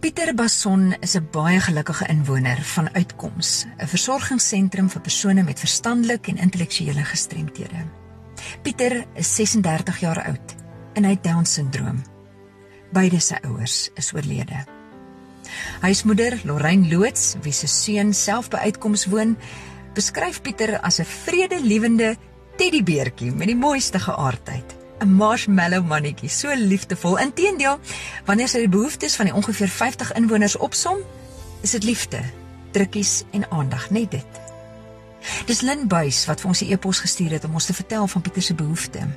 Pieter Bason is 'n baie gelukkige inwoner van Uitkoms, 'n versorgingsentrum vir persone met verstandelike en intellektuele gestremthede. Pieter is 36 jaar oud en hy het Down-sindroom. Beide sy ouers is oorlede. Huismoeder Lorraine Loots, wie se seun self by Uitkoms woon, beskryf Pieter as 'n vredelewende teddybeertjie met die mooiste geaardheid. 'n marshmallow mannetjie, so liefdevol. Inteendeel, wanneer sy die behoeftes van die ongeveer 50 inwoners opsom, is dit liefde, drukkies en aandag, net dit. Dis Lynn Buys wat vir ons die e-pos gestuur het om ons te vertel van Pieter se behoeftes.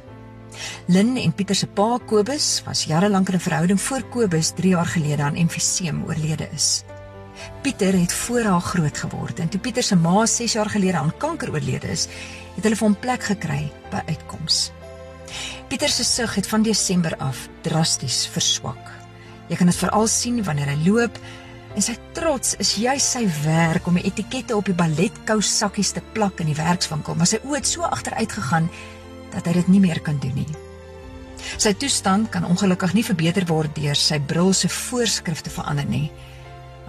Lynn en Pieter se pa Kobus was jare lank in 'n verhouding voor Kobus 3 jaar gelede aan emfyseem oorlede is. Pieter het voor haar groot geword en toe Pieter se ma 6 jaar gelede aan kanker oorlede is, het hulle vir hom plek gekry by uitkoms. Pieter se sig het van Desember af drasties verswak. Jy kan dit veral sien wanneer hy loop en sy trots is juis sy werk om etikette op die balletkou sakkies te plak in die werkswinkel, maar sy oë het so agteruit gegaan dat hy dit nie meer kan doen nie. Sy toestand kan ongelukkig nie verbeter word deur sy bril se voorskrifte verander nie.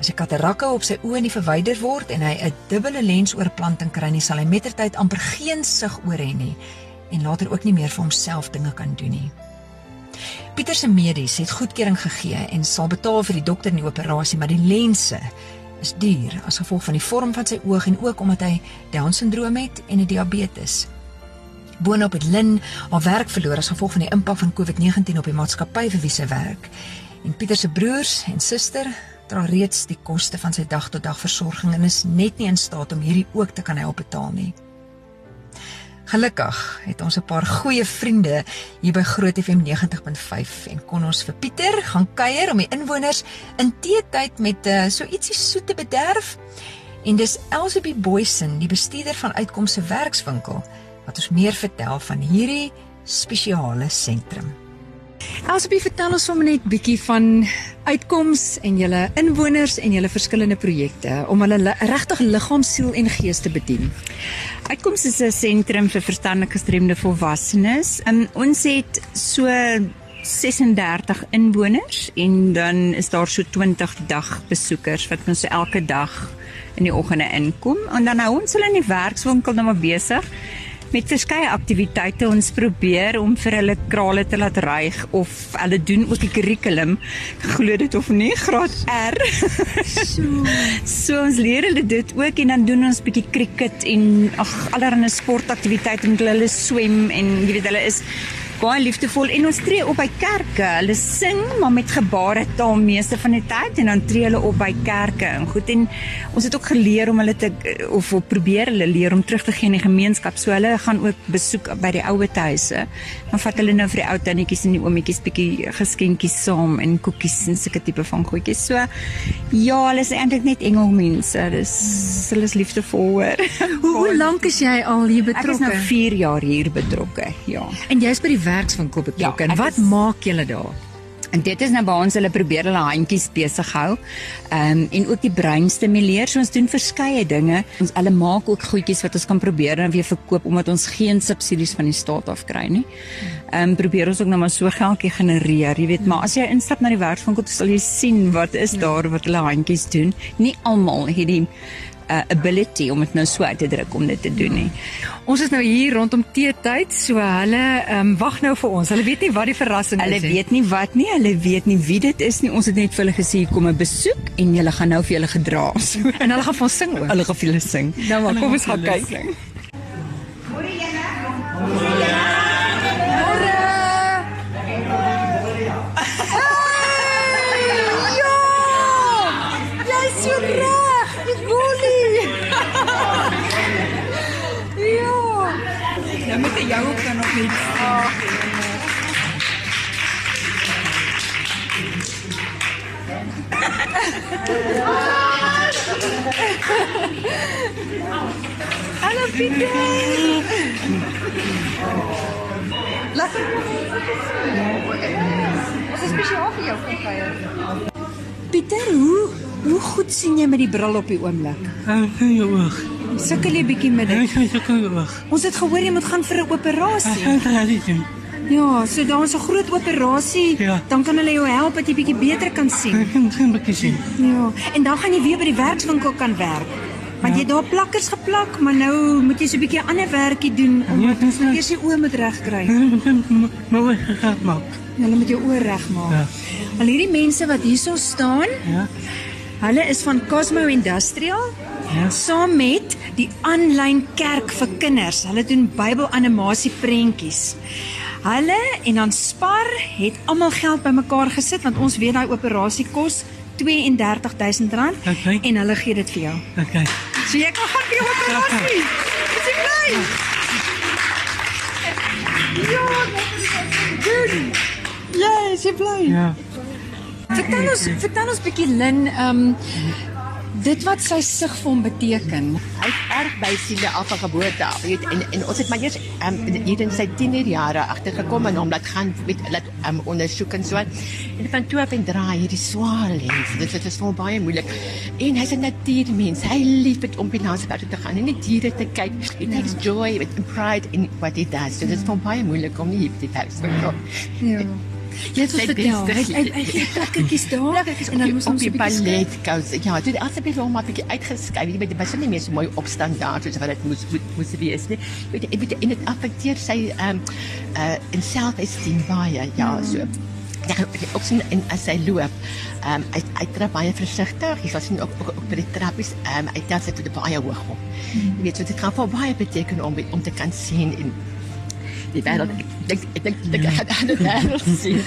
As die katarakke op sy oë nie verwyder word en hy 'n dubbele lensoorplanting kry nie, sal hy mettertyd amper geen sig oor hê nie en later ook nie meer vir homself dinge kan doen nie. Pieter se medies het goedkeuring gegee en sal betaal vir die dokter in die operasie, maar die lense is duur as gevolg van die vorm van sy oog en ook omdat hy Down-sindroom het en 'n diabetes. Boonop het Lynn haar werk verloor as gevolg van die impak van COVID-19 op die maatskappy vir wie sy werk. En Pieter se broers en suster dra reeds die koste van sy dag-tot-dag versorging en is net nie in staat om hierdie ook te kan help betaal nie. Gelukkig het ons 'n paar goeie vriende hier by Groot FM 90.5 en kon ons vir Pieter gaan kuier om die inwoners in teetyd met uh, so ietsie soet te bederf. En dis Elsabie Boysen, die bestuurder van Uitkomse Werkswinkel, wat ons meer vertel van hierdie spesiale sentrum. Elsabie, vertel ons sommer net bietjie van uitkoms en julle inwoners en julle verskillende projekte om hulle regtig liggaam, siel en gees te bedien. Uitkoms is 'n sentrum vir verstandelike gestremde volwassenes. En ons het so 36 inwoners en dan is daar so 20 dagbesoekers wat ons elke dag in die oggende inkom en dan hou ons hulle in die werkswinkel nou maar besig met verskeie aktiwiteite ons probeer om vir hulle krale te laat ryg of hulle doen ook die kurrikulum glo dit of nie graad R. So. So ons leer hulle dit ook en dan doen ons bietjie cricket en ag allerlei sportaktiwiteite met hulle swem en jy weet hulle is baie liefdevol en ons tree op by kerke. Hulle sing maar met gebaretaal meeste van die tyd en dan tree hulle op by kerke. En goed en ons het ook geleer om hulle te of probeer hulle leer om terug te gee in die gemeenskap. So hulle gaan ook besoek by die ouer huise. Dan vat hulle nou vir die ou tannetjies en die oometjies bietjie geskenkies saam en koekies en sulke tipe van goedjies. So ja, hulle is eintlik net engelmense. Dis hulle is liefdevol hoor. Hoe, hoe lank is jy al hier betrokke? Ek is nou 4 jaar hier betrokke. Ja. En jy's by die werkswinkel betrokke. Ja, en wat is, maak julle daar? En dit is nou waar ons hulle probeer hulle handjies besig hou. Ehm um, en ook die brein stimuleer. So ons doen verskeie dinge. Ons hulle maak ook goedjies wat ons kan probeer en weer verkoop omdat ons geen subsidies van die staat af kry nie. Ehm um, probeer ons ook nou maar so geldjie genereer. Jy weet, maar as jy instap na die werkswinkel, sal jy sien wat is ja. daar wat hulle handjies doen. Nie almal het die uh, ability om dit nou so uit te druk om dit te doen nie. Ons is nou hier rondom teetyd, so hulle um, wag nou vir ons. Hulle weet nie wat die verrassing hulle is nie. Hulle weet nie wat nie, hulle weet nie wie dit is nie. Ons het net vir hulle gesê kom 'n besoek en julle gaan nou vir julle gedra. So, en hulle gaan vir ons sing ook. Hulle gaan vir julle sing. Nou maar kom ons gaan kyk. Môre julle. Môre julle. Hallo Pieter. Laat Wat is speciaal vir jou kom kuier? Pieter, hoe hoe goed sien jy met die bril op die oomblik? Ek sien jou oog. Sukkel jy bietjie met dit? Ek sukkel wag. Ons het gehoor jy moet gaan vir 'n operasie. Ek gaan dit doen. Ja, so daar is 'n groot operasie. Ja. Dan kan hulle jou help dat jy bietjie beter kan sien. Ek kan geen bietjie sien. Ja, en dan gaan jy weer by die werkswinkel kan werk. Want jy het daar plakkers geplak, maar nou moet jy so 'n bietjie ander werkie doen om Ja, eers die oë moet regkry. Maar wat gaan maak? Hulle moet jou oë regmaak. Ja. Al hierdie mense wat hierso staan, Ja. hulle is van Cosmo Industrial Ja. saam met die aanlyn kerk vir kinders. Hulle doen Bybelanimasie prentjies. Hulle en dan Spar het almal geld bymekaar gesit want ons weet daai operasie kos R32000 Okay. en hulle gee dit vir jou. Okay. So jy kan gaan vir jou operasie. Is jy bly? Ja, goed. Ja, is jy bly? Ja. Vertel ons, vertel ons bietjie Lin, ehm um, dit wat sy sig vir hom beteken. Hy is erg by siele af van geboorte af. Jy weet en en ons het maar eers um, hier in sy tienerjare agtergekom en hom laat gaan met laat um, ondersoek en so. En van toe af en draai hierdie swaar lens. Dit dit is vir hom baie moeilik. En hy's 'n natuurmens. Hy lief dit om binne sy te gaan en die diere te kyk. He takes joy with pride in what he does. So dit is vir hom baie moeilik om nie hier te huis te kom. Ja. Jy het vertel. Hy hy- hy gee plakkertjies daar en dan moes op ons die 'n bietjie balletkous. Ja, toe asseblief hom maar 'n bietjie uitgeskuif. Jy weet dit was nie meer so mooi opstaan daar soos wat dit moes moet, moes wees nie. Weet jy, weet en dit affekteer sy ehm um, uh in selfesteem baie. Ja, so. Ja, ook sien en as hy loop, ehm um, hy hy trap baie versigtig. Jy sal sien ook ook, ook by die trappies, ehm um, hy tel sy voete baie hoog op. Jy weet, so dit gaan vir baie beteken om om te kan sien en die wêreld ek dink ek dink ek gaan aan die wêreld sien.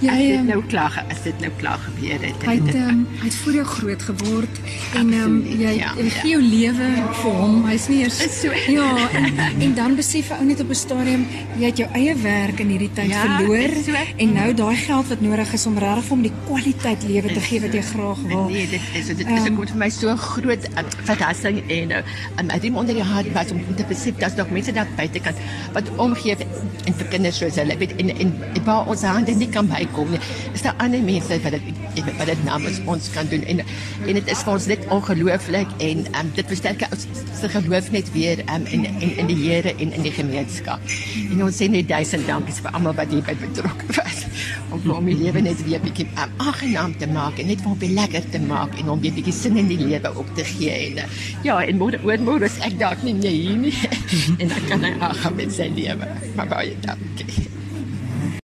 Ja, As dit ja. nou klaar as dit nou klaar gebeur het. Hy het um, hy het voor jou groot geword en um, jy ja, jy ja. gee jou lewe vir hom. Hy's nie eers so. Ja, en, en dan besef 'n ou net op 'n stadium jy het jou eie werk in hierdie tyd Ja, verloor so. en nou daai geld wat nodig is om regtig vir hom die kwaliteit lewe te gee wat jy graag wil. Nee, dit is dit is um, vir my so groot um, verrassing en um, ek het onder die hart was om te besef dat nog mense daar buitekant wat omgee en vir kinders soos hulle weet en en waar ons hande nie kan bykom nie. Is daar ander mense wat dit wat dit namens ons kan doen en en dit is vir ons net ongelooflik en um, dit versterk ons se geloof net weer um, in, in in die Here en in die gemeenskap. En ons sê net duisend dankies vir almal wat hierby betrokke was om vir hom die lewe net weer bietjie um, aangenaam te maak en net vir hom weer lekker te maak en hom weer bietjie sin in die lewe op te gee en uh, ja en môre oormôre is ek dalk nie meer hier nie en dan kan hy aangaan met sy lewe. Maar baie dankie.